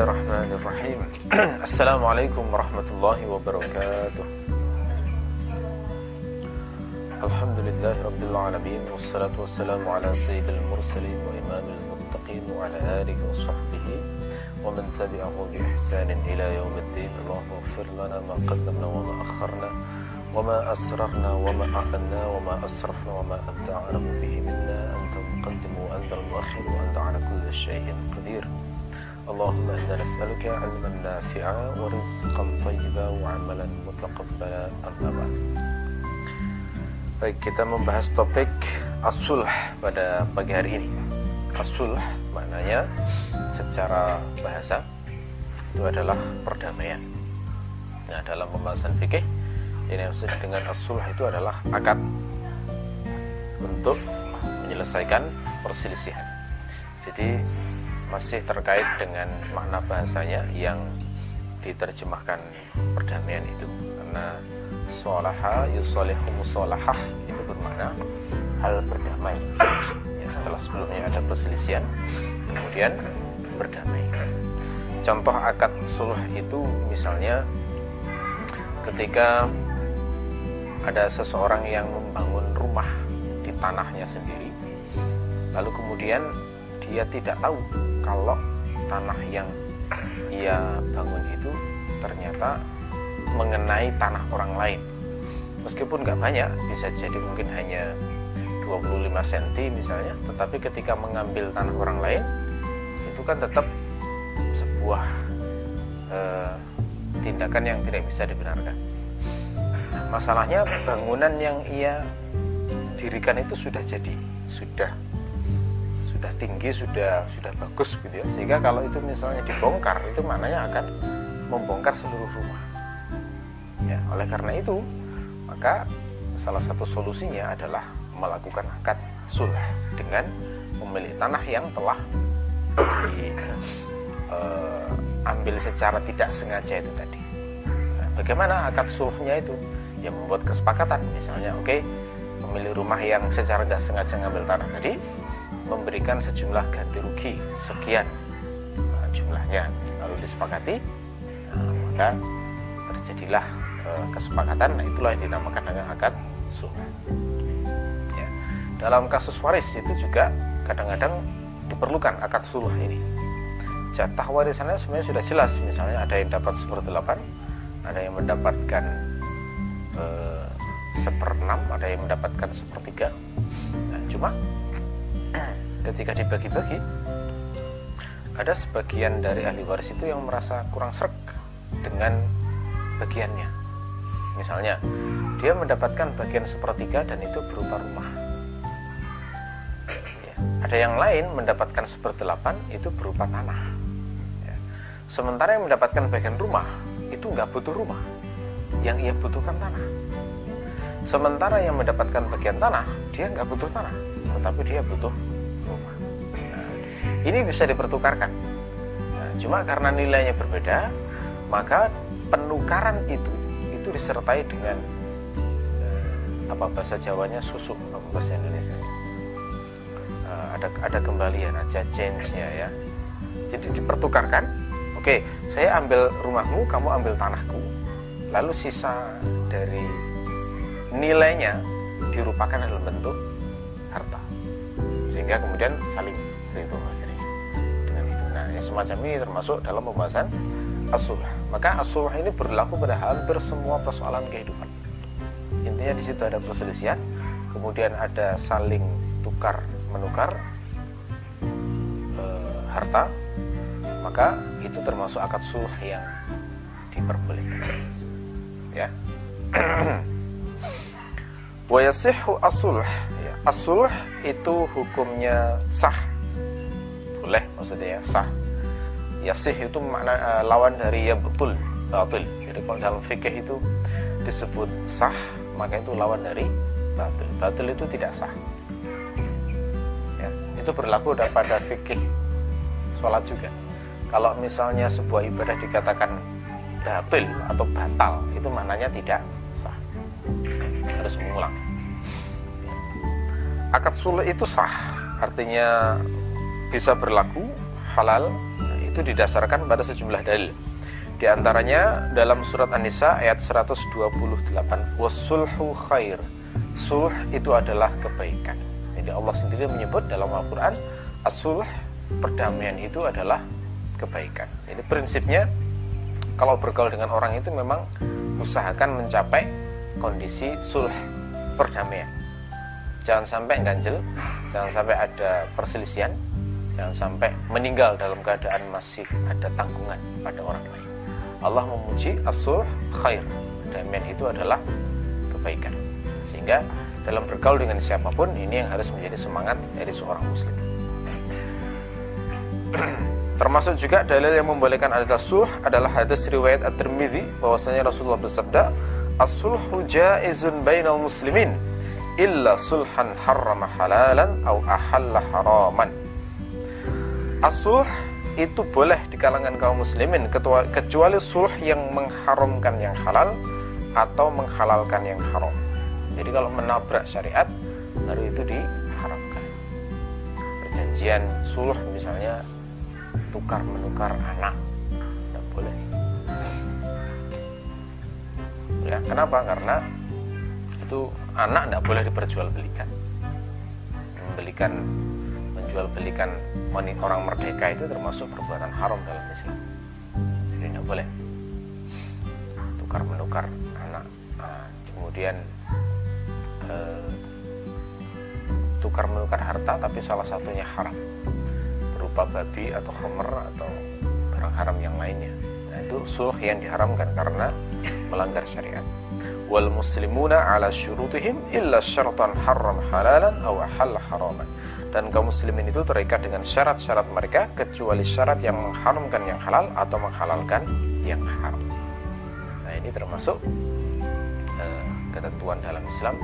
الرحمن الرحيم. السلام عليكم ورحمة الله وبركاته. الحمد لله رب العالمين والصلاة والسلام على سيد المرسلين وإمام المتقين وعلى آله وصحبه ومن تبعه بإحسان إلى يوم الدين. اللهم اغفر لنا ما قدمنا وما أخرنا وما أسررنا وما أعلنا وما أسرفنا وما أنت أعلم به منا. أنت المقدم وأنت المؤخر وأنت على كل شيء قدير. اللهم إنا نسألك علما نافعا ورزقا طيبا وعملا متقبلا أما بعد Baik, kita membahas topik as-sulh pada pagi hari ini. As-sulh maknanya secara bahasa itu adalah perdamaian. Nah, dalam pembahasan fikih ini yang maksud dengan as-sulh itu adalah akad untuk menyelesaikan perselisihan. Jadi masih terkait dengan makna bahasanya yang diterjemahkan perdamaian itu. Karena solaha yusolihu musolahah itu bermakna hal berdamai. Ya, setelah sebelumnya ada perselisihan kemudian berdamai. Contoh akad suluh itu misalnya ketika ada seseorang yang membangun rumah di tanahnya sendiri lalu kemudian dia tidak tahu kalau tanah yang ia bangun itu ternyata mengenai tanah orang lain. Meskipun nggak banyak bisa jadi mungkin hanya 25 cm misalnya tetapi ketika mengambil tanah orang lain itu kan tetap sebuah eh, tindakan yang tidak bisa dibenarkan. Masalahnya bangunan yang ia dirikan itu sudah jadi sudah sudah tinggi sudah sudah bagus gitu ya. Sehingga kalau itu misalnya dibongkar itu maknanya akan membongkar seluruh rumah. Ya oleh karena itu maka salah satu solusinya adalah melakukan akad sulh dengan pemilik tanah yang telah diambil uh, secara tidak sengaja itu tadi. Nah, bagaimana akad sulhnya itu? Ya membuat kesepakatan. Misalnya oke okay, pemilik rumah yang secara tidak sengaja ngambil tanah tadi memberikan sejumlah ganti rugi. Sekian nah, jumlahnya. Lalu disepakati nah, maka terjadilah e, kesepakatan. Nah itulah yang dinamakan dengan akad sulh ya. dalam kasus waris itu juga kadang-kadang diperlukan akad sulh ini. Jatah warisannya sebenarnya sudah jelas. Misalnya ada yang dapat seperdelapan ada yang mendapatkan e, seperenam ada yang mendapatkan sepertiga. Nah, cuma ketika dibagi-bagi ada sebagian dari ahli waris itu yang merasa kurang serak dengan bagiannya. Misalnya dia mendapatkan bagian sepertiga dan itu berupa rumah. Ya. ada yang lain mendapatkan seperdelapan itu berupa tanah. Ya. sementara yang mendapatkan bagian rumah itu nggak butuh rumah. Yang ia butuhkan tanah. Sementara yang mendapatkan bagian tanah dia nggak butuh tanah tetapi dia butuh ini bisa dipertukarkan. Nah, cuma karena nilainya berbeda maka penukaran itu itu disertai dengan eh, apa bahasa Jawanya susuk apa bahasa Indonesia? Uh, ada ada kembalian aja change-nya ya. Jadi dipertukarkan oke saya ambil rumahmu kamu ambil tanahku. Lalu sisa dari nilainya dirupakan dalam bentuk harta. Sehingga kemudian saling berhitung semacam ini termasuk dalam pembahasan asuh maka asuh ini berlaku pada hampir semua persoalan kehidupan. Intinya di situ ada perselisihan kemudian ada saling tukar menukar e, harta maka itu termasuk akad sulh yang diperbolehkan ya. Wa yasihhu as-sulh. Ya, as-sulh itu hukumnya sah. Boleh maksudnya ya sah yasih itu makna uh, lawan dari ya betul batil. Jadi kalau dalam fikih itu disebut sah maka itu lawan dari batil. Batil itu tidak sah. Ya, itu berlaku pada fikih sholat juga. Kalau misalnya sebuah ibadah dikatakan batil atau batal itu maknanya tidak sah. Harus mengulang. Akad sulh itu sah. Artinya bisa berlaku halal itu didasarkan pada sejumlah dalil. Di antaranya dalam surat An-Nisa ayat 128, "Wasulhu khair." Sulh itu adalah kebaikan. Jadi Allah sendiri menyebut dalam Al-Qur'an, as-sulh, perdamaian itu adalah kebaikan. Jadi prinsipnya kalau bergaul dengan orang itu memang usahakan mencapai kondisi sulh, perdamaian. Jangan sampai ganjel, jangan sampai ada perselisihan, jangan sampai meninggal dalam keadaan masih ada tanggungan pada orang lain. Allah memuji asul khair. Damaian itu adalah kebaikan. Sehingga dalam bergaul dengan siapa pun ini yang harus menjadi semangat dari seorang muslim. Termasuk juga dalil yang membolehkan adalah sulh adalah hadis riwayat At-Tirmidzi bahwasanya Rasulullah bersabda, "As-sulhu jaizun bainal muslimin illa sulhan harrama halalan au ahalla haraman." As-sulh itu boleh di kalangan kaum muslimin kecuali sulh yang mengharamkan yang halal atau menghalalkan yang haram. Jadi kalau menabrak syariat baru itu diharamkan. Perjanjian sulh misalnya tukar menukar anak tidak boleh. Ya, kenapa? Karena itu anak tidak boleh diperjualbelikan. Membelikan menjual belikan orang merdeka itu termasuk perbuatan haram dalam Islam. Jadi tidak boleh tukar menukar anak nah, kemudian eh, tukar menukar harta tapi salah satunya haram berupa babi atau khamr atau barang haram yang lainnya. Nah itu sulh yang diharamkan karena melanggar syariat. Wal muslimuna ala syurutihim illa syaratan haram halalan aw ahalla haraman dan kaum muslimin itu terikat dengan syarat-syarat mereka kecuali syarat yang mengharamkan yang halal atau menghalalkan yang haram. Nah ini termasuk uh, ketentuan dalam Islam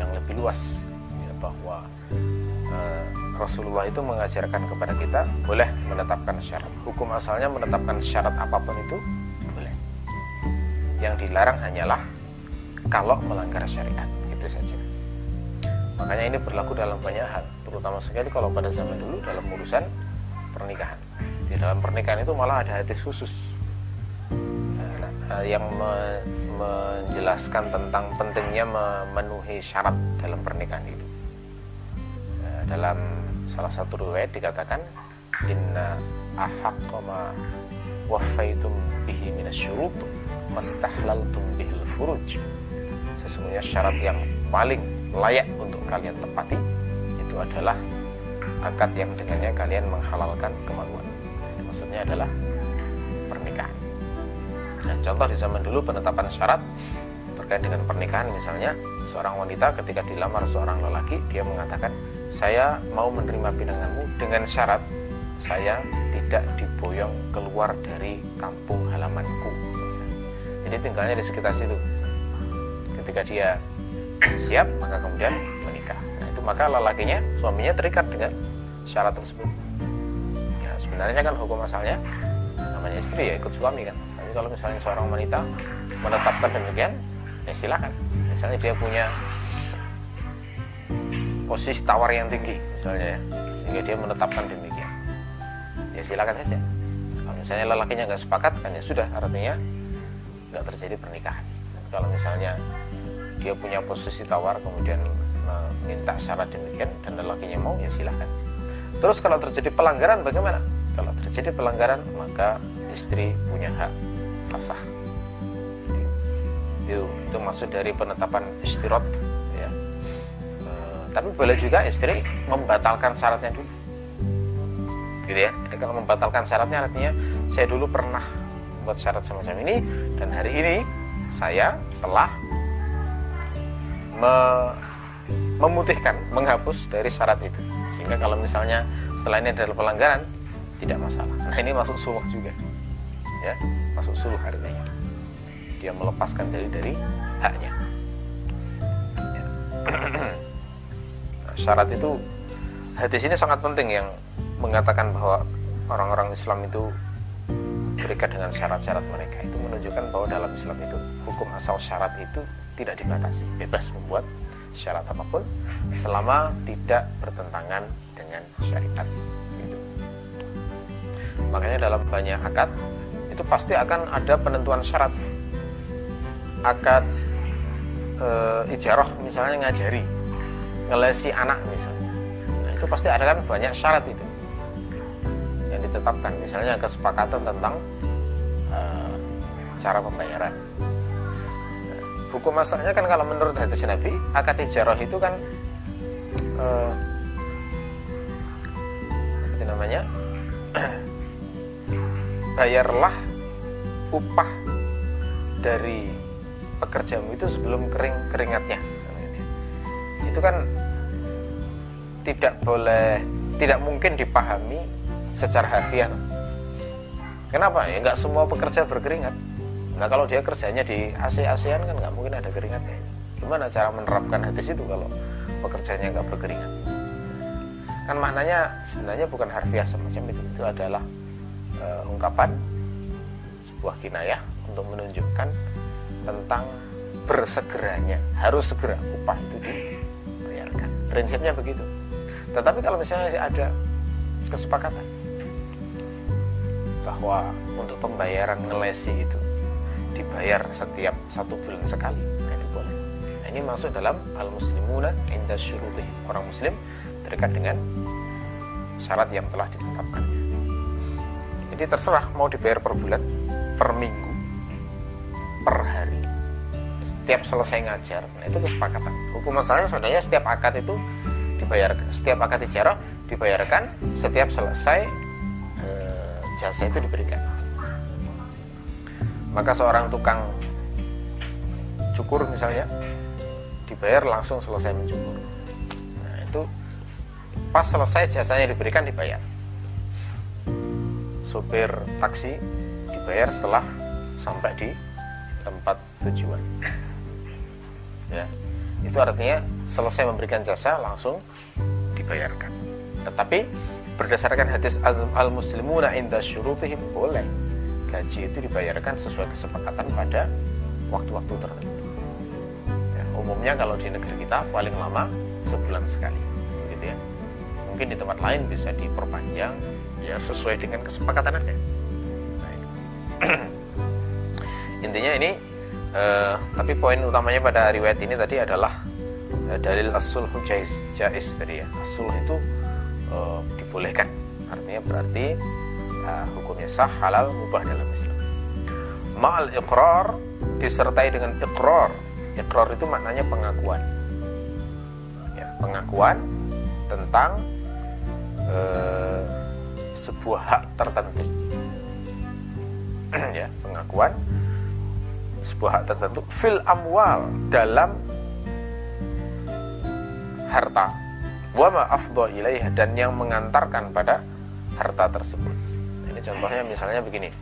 yang lebih luas ya, bahwa uh, Rasulullah itu mengajarkan kepada kita boleh menetapkan syarat. Hukum asalnya menetapkan syarat apa pun itu boleh. Yang dilarang hanyalah kalau melanggar syariat itu saja. Makanya ini berlaku dalam banyak hal, terutama sekali kalau pada zaman dulu dalam urusan pernikahan. Di dalam pernikahan itu malah ada hadis khusus nah, yang me menjelaskan tentang pentingnya memenuhi syarat dalam pernikahan itu. Nah, dalam salah satu riwayat dikatakan inna ahaqqama waffaitum bihi minasyurut mastahlaltum bihil furuj. Sesungguhnya syarat yang paling layak untuk kalian tepati adalah akad yang dengannya kalian menghalalkan kemaluan. Maksudnya adalah pernikahan. Nah, contoh di zaman dulu penetapan syarat terkait dengan pernikahan misalnya seorang wanita ketika dilamar seorang lelaki dia mengatakan saya mau menerima pinanganmu dengan syarat saya tidak diboyong keluar dari kampung halamanku jadi tinggalnya di sekitar situ ketika dia siap maka kemudian maka lelakinya suaminya terikat dengan syarat tersebut. Ya sebenarnya kan hukum asalnya namanya istri ya ikut suami kan. Tapi kalau misalnya seorang wanita menetapkan demikian ya silakan. Misalnya dia punya posisi tawar yang tinggi misalnya ya sehingga dia menetapkan demikian. Ya silakan saja. Kalau misalnya lelakinya nggak sepakat kan ya sudah artinya nggak terjadi pernikahan. Kalau misalnya dia punya posisi tawar kemudian meminta syarat demikian dan lelakinya mau ya silahkan. Terus kalau terjadi pelanggaran bagaimana? Kalau terjadi pelanggaran maka istri punya hak fasah. Itu itu maksud dari penetapan istirot ya. E, tapi boleh juga istri membatalkan syaratnya dulu. Gitu ya. Jadi kalau membatalkan syaratnya artinya saya dulu pernah buat syarat semacam ini dan hari ini saya telah memutihkan, menghapus dari syarat itu. Sehingga kalau misalnya setelah ini adalah pelanggaran, tidak masalah. Nah ini masuk suluh juga, ya masuk suluh artinya. Dia melepaskan dari dari haknya. Ya. nah, syarat itu hadis ini sangat penting yang mengatakan bahwa orang-orang Islam itu terikat dengan syarat-syarat mereka itu menunjukkan bahwa dalam Islam itu hukum asal syarat itu tidak dibatasi, bebas membuat syarat apa pun selama tidak bertentangan dengan syariat. Gitu. makanya dalam banyak akad itu pasti akan ada penentuan syarat akad e, ijarah misalnya ngajari ngelesi anak misalnya nah itu pasti ada kan banyak syarat itu yang ditetapkan misalnya kesepakatan tentang e, cara pembayaran hukum masalahnya kan kalau menurut hadis Nabi akad ijarah itu kan e, apa namanya? Bayarlah upah dari pekerjamu itu sebelum kering keringatnya. Itu kan tidak boleh tidak mungkin dipahami secara harfiah. Kenapa? Ya nggak semua pekerja berkeringat nah kalau dia kerjanya di AC ASEAN kan nggak mungkin ada keringatnya gimana cara menerapkan hadis itu kalau pekerjanya nggak berkeringat? Kan maknanya sebenarnya bukan harfiah semacam itu itu adalah uh, ungkapan sebuah kinayah untuk menunjukkan tentang bersegeranya harus segera upah itu dibayarkan. Prinsipnya begitu. Tetapi kalau misalnya ada kesepakatan bahwa untuk pembayaran ngelesi itu dibayar setiap satu bulan sekali. Nah itu boleh. Nah, ini masuk dalam al muslimuna inda syurutih orang muslim terikat dengan syarat yang telah ditetapkannya jadi terserah mau dibayar per bulan per minggu per hari. Setiap selesai ngajar. Nah itu kesepakatan. Hukum masalahnya sebenarnya setiap akad itu dibayar setiap akad ijarah dibayarkan setiap selesai e, jasa itu diberikan maka seorang tukang cukur misalnya dibayar langsung selesai mencukur. Nah itu pas selesai jasanya diberikan dibayar. Supir taksi dibayar setelah sampai di tempat tujuan. Ya itu artinya selesai memberikan jasa langsung dibayarkan. Tetapi berdasarkan hadis al muslimuna inda syurutihim boleh gaji itu dibayarkan sesuai kesepakatan pada waktu-waktu tertentu. Ya, umumnya kalau di negeri kita paling lama sebulan sekali gitu ya. Mungkin di tempat lain bisa diperpanjang ya sesuai dengan kesepakatan aja. Nah, intinya ini uh, tapi poin utamanya pada riwayat ini tadi adalah uh, dalil asul jais jais tadi ya. Asul itu uh, dibolehkan. Artinya berarti hukumnya sah halal mubah dalam Islam. Ma'al iqrar disertai dengan iqrar. Iqrar itu maknanya pengakuan. Ya, pengakuan tentang uh, sebuah hak tertentu. Ya pengakuan sebuah hak tertentu fil amwal dalam harta. Wa ma ilaih dan yang mengantarkan pada harta tersebut contohnya misalnya begini.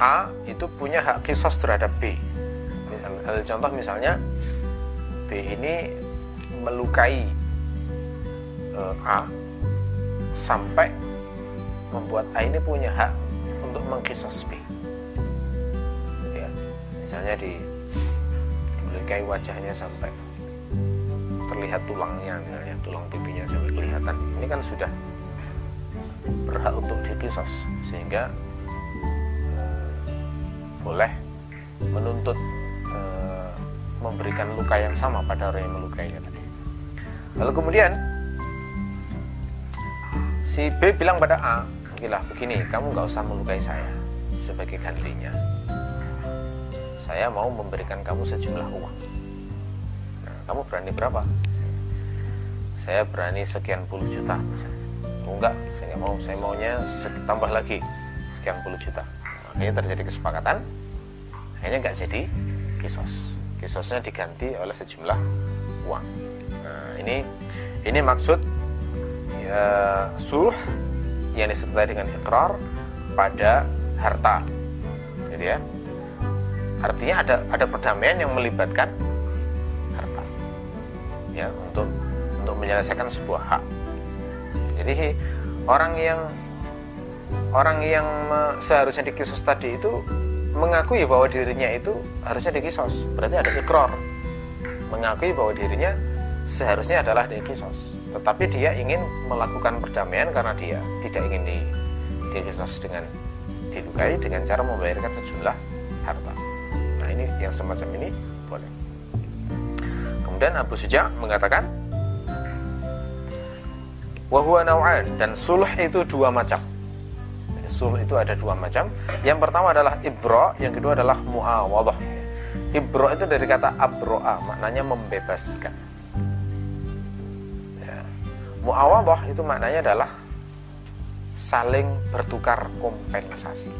A itu punya hak kisos terhadap B. Contoh misalnya B ini melukai uh, A sampai membuat A ini punya hak untuk mengkisos B. Misalnya di dilukai wajahnya sampai terlihat tulangnya misalnya tulang pipinya sampai kelihatan. Ini kan sudah berhak untuk dikisos. Sehingga eh, boleh menuntut eh, memberikan luka yang sama pada orang yang melukainya tadi. Lalu kemudian si B bilang pada A gila begini kamu nggak usah melukai saya sebagai gantinya. Saya mau memberikan kamu sejumlah uang. Nah, kamu berani berapa? Saya berani sekian puluh juta misalnya oh, enggak saya nggak mau. Saya maunya tambah lagi sekian puluh juta. Akhirnya terjadi kesepakatan akhirnya nggak jadi kisos. Kisosnya diganti oleh sejumlah uang. Nah ini ini maksud ya, sulh yang disertai dengan ikrar pada harta. Jadi ya. Artinya ada ada perdamaian yang melibatkan harta. Ya untuk untuk menyelesaikan sebuah hak jadi orang yang orang yang seharusnya dikisos tadi itu mengakui bahwa dirinya itu harusnya dikisos berarti ada ikrar mengakui bahwa dirinya seharusnya adalah dikisos tetapi dia ingin melakukan perdamaian karena dia tidak ingin di dihisnas dengan dilukai dengan cara membayarkan sejumlah harta. Nah ini yang semacam ini boleh. Kemudian Abu Suja mengatakan wahwa naw'an dan sulh itu dua macam. Sulh itu ada dua macam. Yang pertama adalah ibro, yang kedua adalah muawadah. Ibro itu dari kata abro'a, maknanya membebaskan. Ya. Muawadah itu maknanya adalah saling bertukar kompensasi.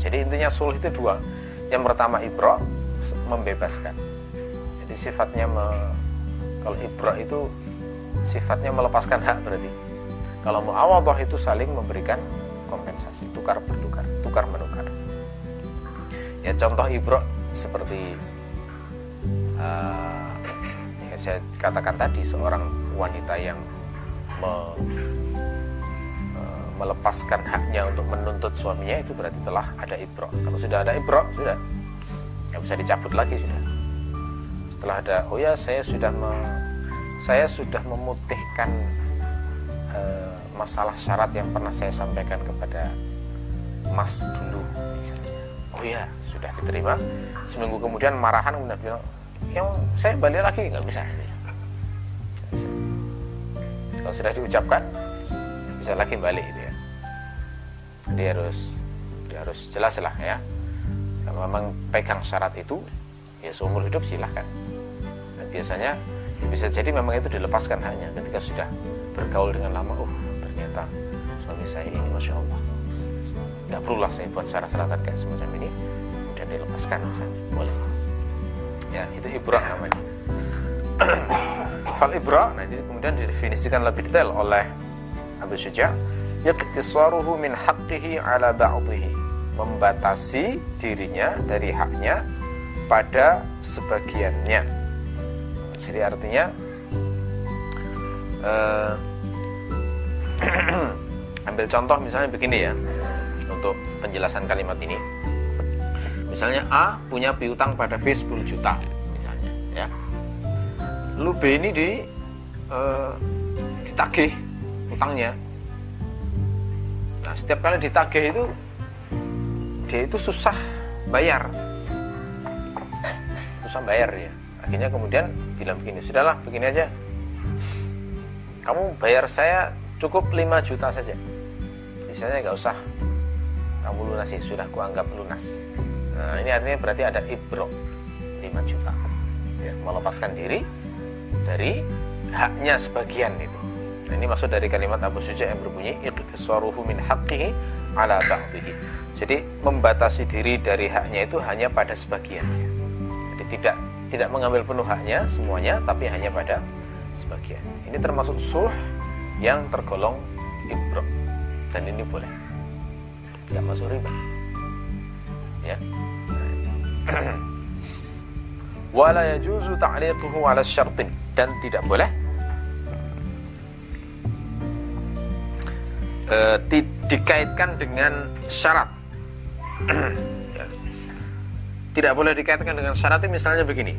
jadi intinya sulh itu dua. Yang pertama ibro membebaskan. Jadi sifatnya me, kalau ibro itu sifatnya melepaskan hak berarti. Kalau muawadah itu saling memberikan kompensasi, tukar bertukar, tukar menukar. Ya contoh ibro seperti uh, ya saya katakan tadi seorang wanita yang me, melepaskan haknya untuk menuntut suaminya itu berarti telah ada ibro. Kalau sudah ada ibro, sudah nggak bisa dicabut lagi sudah. Setelah ada, oh ya saya sudah me, saya sudah memutihkan uh, masalah syarat yang pernah saya sampaikan kepada Mas dulu misalnya. Oh ya sudah diterima. Seminggu kemudian marahan kemudian bilang, yang saya balik lagi nggak bisa. Nggak bisa. Kalau sudah diucapkan, bisa lagi balik itu ya dia harus dia harus jelas lah ya kalau memang pegang syarat itu ya seumur hidup silahkan dan biasanya bisa jadi memang itu dilepaskan hanya ketika sudah bergaul dengan lama oh ternyata suami saya ini masya Allah. Nggak lah saya buat syarat-syaratan kayak semacam ini kemudian dilepaskan misalnya. Boleh. Ya itu ibrah namanya. Fal ibrah nah ini kemudian didefinisikan lebih detail oleh Abu Syuja. Yaktisaruhu min haqqihi ala ba'dihi membatasi dirinya dari haknya pada sebagiannya jadi artinya uh, ambil contoh misalnya begini ya untuk penjelasan kalimat ini misalnya A punya piutang pada B 10 juta misalnya ya lu B ini di uh, ditagih utangnya Nah, setiap kali ditagih itu dia itu susah bayar. Susah bayar ya. Akhirnya kemudian bilang begini, "Sudahlah, begini aja. Kamu bayar saya cukup 5 juta saja. Sisanya nggak usah kamu lunasi, sudah kuanggap lunas." Nah, ini artinya berarti ada ibro 5 juta. Ya, melepaskan diri dari haknya sebagian itu. Nah, ini maksud dari kalimat Abu Suja yang berbunyi iqtisaruhu min haqqihi ala ba'dihi. Jadi membatasi diri dari haknya itu hanya pada sebagiannya. Jadi tidak tidak mengambil penuh haknya semuanya tapi hanya pada sebagian. Ini termasuk sulh yang tergolong ibro dan ini boleh. Tidak masuk riba. Ya. Wala yajuzu ta'liquhu 'ala syartin dan tidak boleh e, di, dikaitkan dengan syarat. Tidak boleh dikaitkan dengan syarat misalnya begini.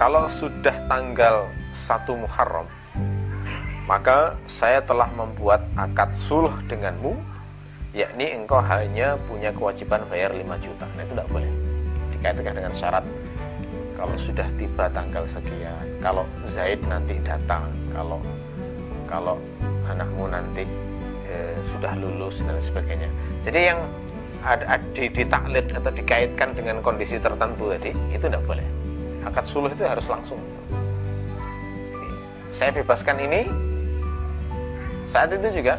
Kalau sudah tanggal 1 Muharram, maka saya telah membuat akad sulh denganmu, yakni engkau hanya punya kewajiban bayar 5 juta. Nah itu tidak boleh dikaitkan dengan syarat kalau sudah tiba tanggal sekian, kalau Zaid nanti datang, kalau kalau anakmu nanti e, sudah lulus dan sebagainya. Jadi yang ada di, ditaklid atau dikaitkan dengan kondisi tertentu tadi itu tidak boleh. Akad suluh itu harus langsung. Saya bebaskan ini saat itu juga,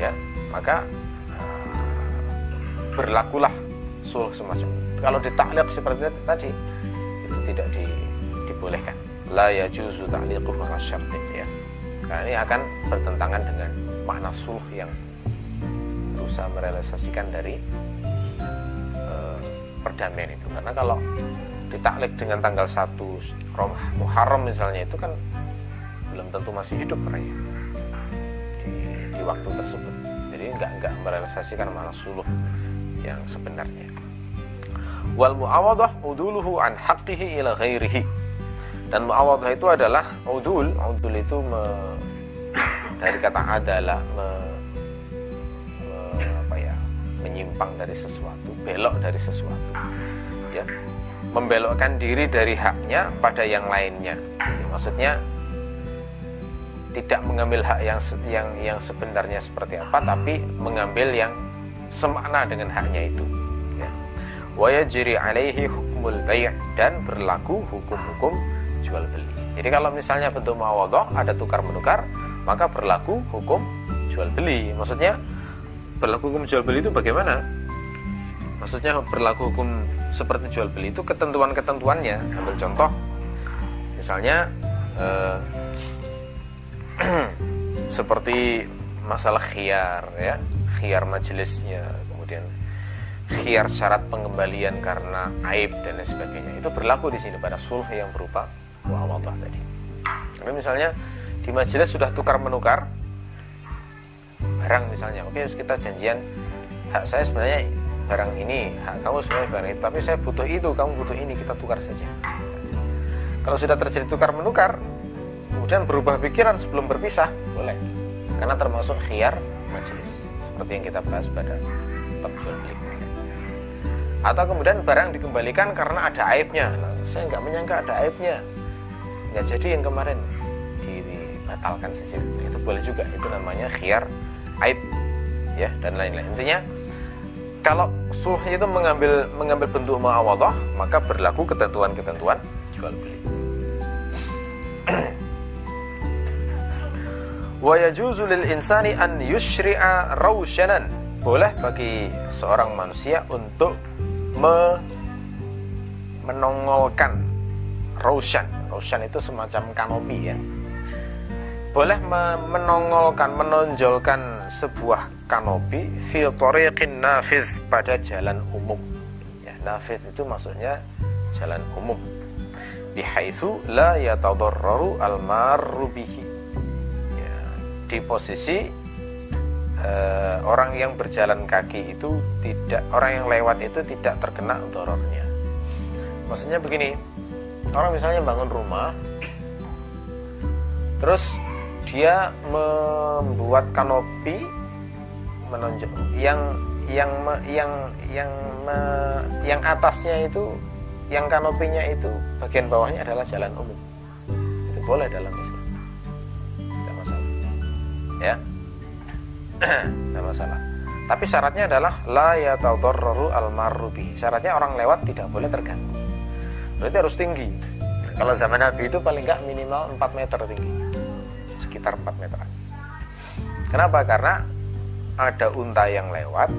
ya maka uh, berlakulah suluh semacam kalau ditaklid seperti tadi itu tidak di, dibolehkan la yajuzu ta'liquhu ya karena ini akan bertentangan dengan makna sulh yang berusaha merealisasikan dari uh, perdamaian itu. Karena kalau ditaklid dengan tanggal 1 Muharram misalnya itu kan belum tentu masih hidup orangnya di, di waktu tersebut. Jadi nggak nggak merealisasikan makna suluh yang sebenarnya. Wal muawadah uduluhu an haqqihi ila ghairihi. Dan muawadah itu adalah udul udul itu dari kata adalah me, me, apa ya menyimpang dari sesuatu belok dari sesuatu ya. Membelokkan diri dari haknya pada yang lainnya. Jadi, maksudnya tidak mengambil hak yang yang yang sebenarnya seperti apa tapi mengambil yang semakna dengan haknya itu ya. Jiri alaihi hukmul bai' dan berlaku hukum-hukum jual beli jadi kalau misalnya bentuk mawadhah ada tukar menukar maka berlaku hukum jual beli maksudnya berlaku hukum jual beli itu bagaimana? Maksudnya berlaku hukum seperti jual beli itu ketentuan-ketentuannya. Ambil contoh. Misalnya eh, seperti masalah khiar ya. Khiar majelisnya kemudian khiar syarat pengembalian karena aib dan lain sebagainya. Itu berlaku di sini pada sulh yang berupa muawadah tadi. Karena misalnya di majelis sudah tukar menukar barang misalnya oke kita janjian. Hak saya sebenarnya barang ini hak kamu sebenarnya barang itu tapi saya butuh itu kamu butuh ini kita tukar saja. Kalau sudah terjadi tukar menukar kemudian berubah pikiran sebelum berpisah boleh. Karena termasuk khiar majelis seperti yang kita bahas pada bab jual beli atau kemudian barang dikembalikan karena ada aibnya. Nah, saya nggak menyangka ada aibnya. Nggak jadi yang kemarin dibatalkan saja itu boleh juga. Itu namanya khiar aib ya dan lain-lain. Intinya kalau sulh itu mengambil mengambil bentuk muawadhah maka berlaku ketentuan-ketentuan jual beli. Wa yajuzu lil insani an yushri'a rawshanan boleh bagi seorang manusia untuk me menongolkan rawshan rawshan itu semacam kanopi ya boleh menongolkan menonjolkan sebuah kanopi fil tariqin nafiz pada jalan umum. Ya nafiz itu maksudnya jalan umum. Bihaitsu la yatadarraru al-marru bihi. Di posisi uh, orang yang berjalan kaki itu tidak orang yang lewat itu tidak terkena dorornya. Maksudnya begini orang misalnya bangun rumah terus dia membuat kanopi menonjol yang yang yang yang yang atasnya itu yang kanopinya itu bagian bawahnya adalah jalan umum. Itu boleh dalam Islam. Ya? Tidak masalah. Tapi syaratnya adalah la yatadarraru al marrubi syaratnya orang lewat tidak boleh terganggu. Berarti harus tinggi. Kalau zaman Nabi itu paling nggak minimal 4 meter tinggi sekitar 4 meter kenapa karena ada unta yang lewat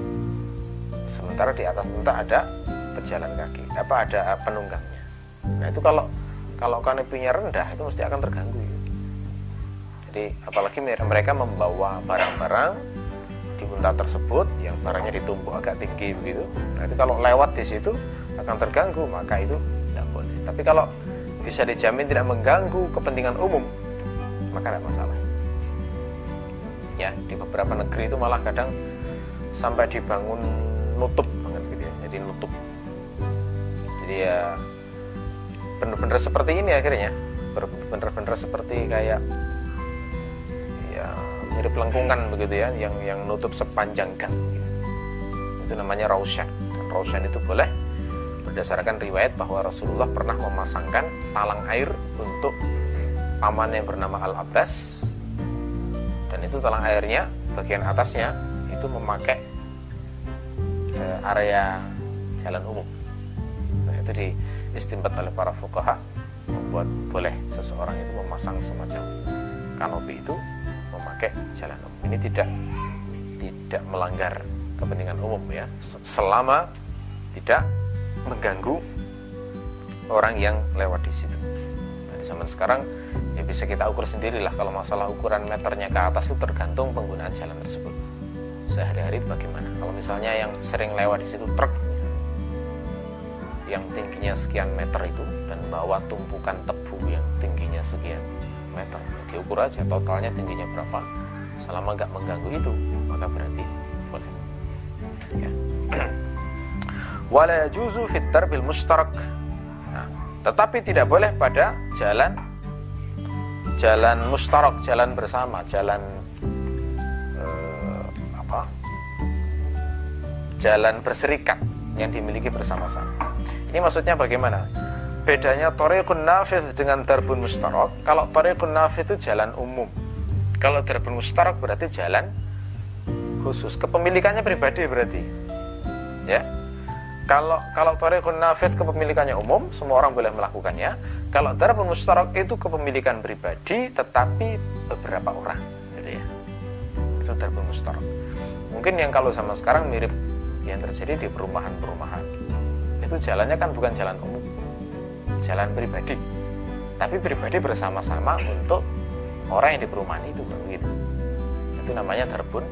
sementara di atas unta ada pejalan kaki apa ada penunggangnya nah itu kalau kalau kanopinya rendah itu mesti akan terganggu ya. Jadi apalagi mereka membawa barang-barang di unta tersebut yang barangnya ditumpuk agak tinggi begitu. Nah itu kalau lewat di situ akan terganggu maka itu tidak boleh. Tapi kalau bisa dijamin tidak mengganggu kepentingan umum maka tidak masalah. Ya di beberapa negeri itu malah kadang sampai dibangun nutup banget gitu ya. Jadi nutup. Jadi ya benar-benar seperti ini akhirnya benar-benar seperti kayak mirip lengkungan begitu ya yang yang nutup sepanjang gang itu namanya rausyan rausyan itu boleh berdasarkan riwayat bahwa Rasulullah pernah memasangkan talang air untuk paman yang bernama Al Abbas dan itu talang airnya bagian atasnya itu memakai eh, area jalan umum nah, itu di istimbat oleh para fukaha membuat boleh seseorang itu memasang semacam kanopi itu memakai jalan umum. Ini tidak tidak melanggar kepentingan umum ya, selama tidak mengganggu orang yang lewat di situ. Zaman sekarang ya bisa kita ukur sendirilah kalau masalah ukuran meternya ke atas itu tergantung penggunaan jalan tersebut. Sehari-hari bagaimana? Kalau misalnya yang sering lewat di situ truk yang tingginya sekian meter itu dan bawa tumpukan tebu yang tingginya sekian meter. Diukur aja totalnya tingginya berapa. Selama nggak mengganggu itu maka berarti boleh. Ya. Wala yajuzu fit darbil mustarak tetapi tidak boleh pada jalan jalan mustarak jalan bersama jalan eh, apa? Jalan berserikat yang dimiliki bersama-sama. Ini maksudnya bagaimana? Bedanya tariqun nafidh dengan darbun mustarak kalau tariqun nafidh itu jalan umum. Kalau darbun mustarak berarti jalan khusus. Kepemilikannya pribadi berarti ya kalau kalau tariqun nafidh kepemilikannya umum semua orang boleh melakukannya. Kalau darbun mustarak itu kepemilikan pribadi tetapi beberapa orang gitu ya. Itu darbun mustarak mungkin yang kalau sama sekarang mirip yang terjadi di perumahan-perumahan. Itu jalannya kan bukan jalan umum jalan pribadi. Tapi pribadi bersama-sama untuk orang yang di perumahan itu begitu itu namanya darbun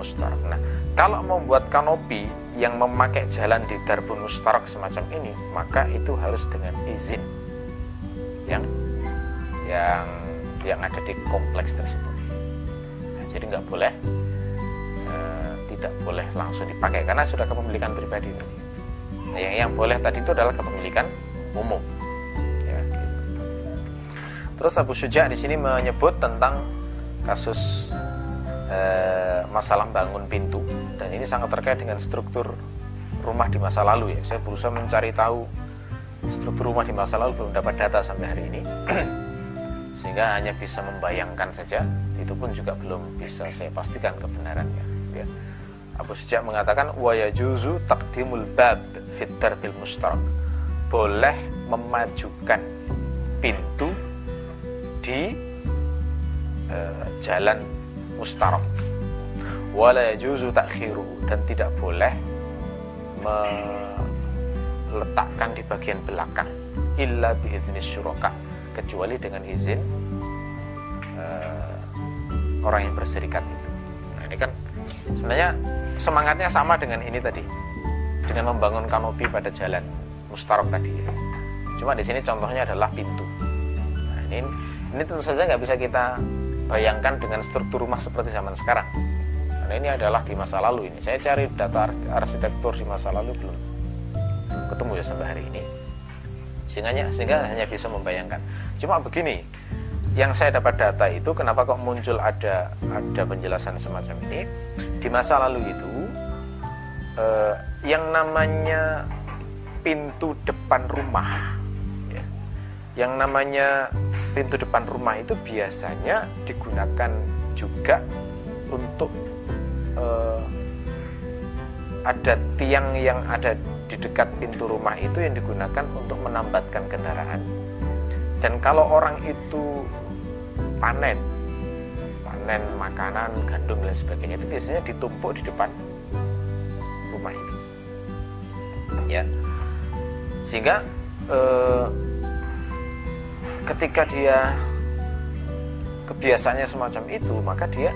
mustarak nah kalau membuat kanopi yang memakai jalan di darbun mustarak semacam ini maka itu harus dengan izin yang yang yang ada di kompleks tersebut nah, jadi nggak boleh eh, tidak boleh langsung dipakai karena sudah kepemilikan pribadi nah, yang yang boleh tadi itu adalah kepemilikan umum. Ya, gitu. Terus Abu Syuja di sini menyebut tentang kasus eh, masalah bangun pintu dan ini sangat terkait dengan struktur rumah di masa lalu ya. Saya berusaha mencari tahu struktur rumah di masa lalu belum dapat data sampai hari ini. Sehingga hanya bisa membayangkan saja, itu pun juga belum bisa saya pastikan kebenarannya. Ya. Abu Syuja mengatakan wa yajuzu taqdimul bab fit bil mustarak boleh memajukan pintu di uh, jalan mustarok wala yajuzu takhiru dan tidak boleh meletakkan di bagian belakang illa biizni syuraka kecuali dengan izin uh, orang yang berserikat itu nah ini kan sebenarnya semangatnya sama dengan ini tadi dengan membangun kanopi pada jalan mustarok tadi. Cuma di sini contohnya adalah pintu. Nah, ini ini tentu saja nggak bisa kita bayangkan dengan struktur rumah seperti zaman sekarang. Karena ini adalah di masa lalu ini. Saya cari data arsitektur di masa lalu belum ketemu ya sampai hari ini. Sehingga, sehingga hanya bisa membayangkan. Cuma begini, yang saya dapat data itu kenapa kok muncul ada ada penjelasan semacam ini di masa lalu itu eh, yang namanya pintu depan rumah ya. yang namanya pintu depan rumah itu biasanya digunakan juga untuk uh, ada tiang yang ada di dekat pintu rumah itu yang digunakan untuk menambatkan kendaraan. Dan kalau orang itu panen panen makanan gandum dan sebagainya itu biasanya ditumpuk di depan rumah itu. Ya. Sehingga eh, ketika dia kebiasaannya semacam itu maka dia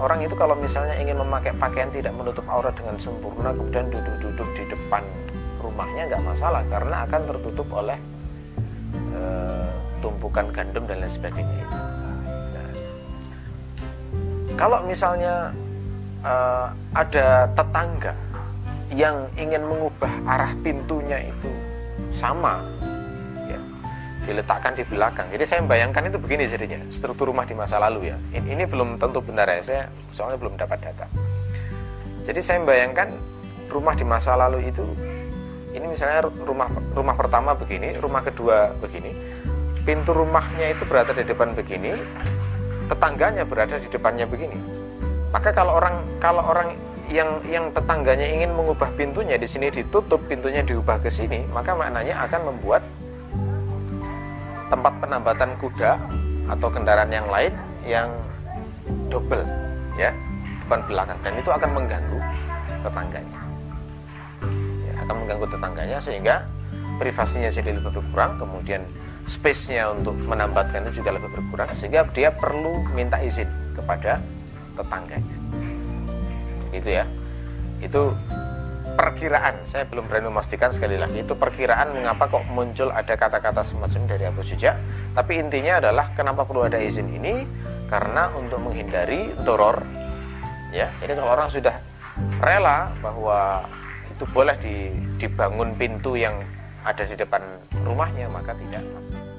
orang itu kalau misalnya ingin memakai pakaian tidak menutup aurat dengan sempurna kemudian duduk-duduk di depan rumahnya nggak masalah karena akan tertutup oleh e, tumpukan gandum dan lain sebagainya itu. Nah, kalau misalnya e, ada tetangga yang ingin mengubah arah pintunya itu sama diletakkan di belakang. Jadi saya membayangkan itu begini jadinya struktur rumah di masa lalu ya. Ini, belum tentu benar ya saya soalnya belum dapat data. Jadi saya membayangkan rumah di masa lalu itu ini misalnya rumah rumah pertama begini rumah kedua begini pintu rumahnya itu berada di depan begini tetangganya berada di depannya begini. Maka kalau orang kalau orang yang yang tetangganya ingin mengubah pintunya di sini ditutup, pintunya diubah ke sini, maka maknanya akan membuat tempat penambatan kuda atau kendaraan yang lain yang double ya depan belakang. Dan itu akan mengganggu tetangganya. Ya, akan mengganggu tetangganya sehingga privasinya jadi lebih berkurang kemudian space-nya untuk menambatkan itu juga lebih berkurang sehingga dia perlu minta izin kepada tetangganya. Itu ya. Itu perkiraan. Saya belum berani memastikan sekali lagi itu perkiraan mengapa kok muncul ada kata-kata semacam dari Abu Suja tapi intinya adalah kenapa perlu ada izin ini? Karena untuk menghindari doror. Ya jadi kalau orang sudah rela bahwa itu boleh dibangun pintu yang ada di depan rumahnya maka tidak masalah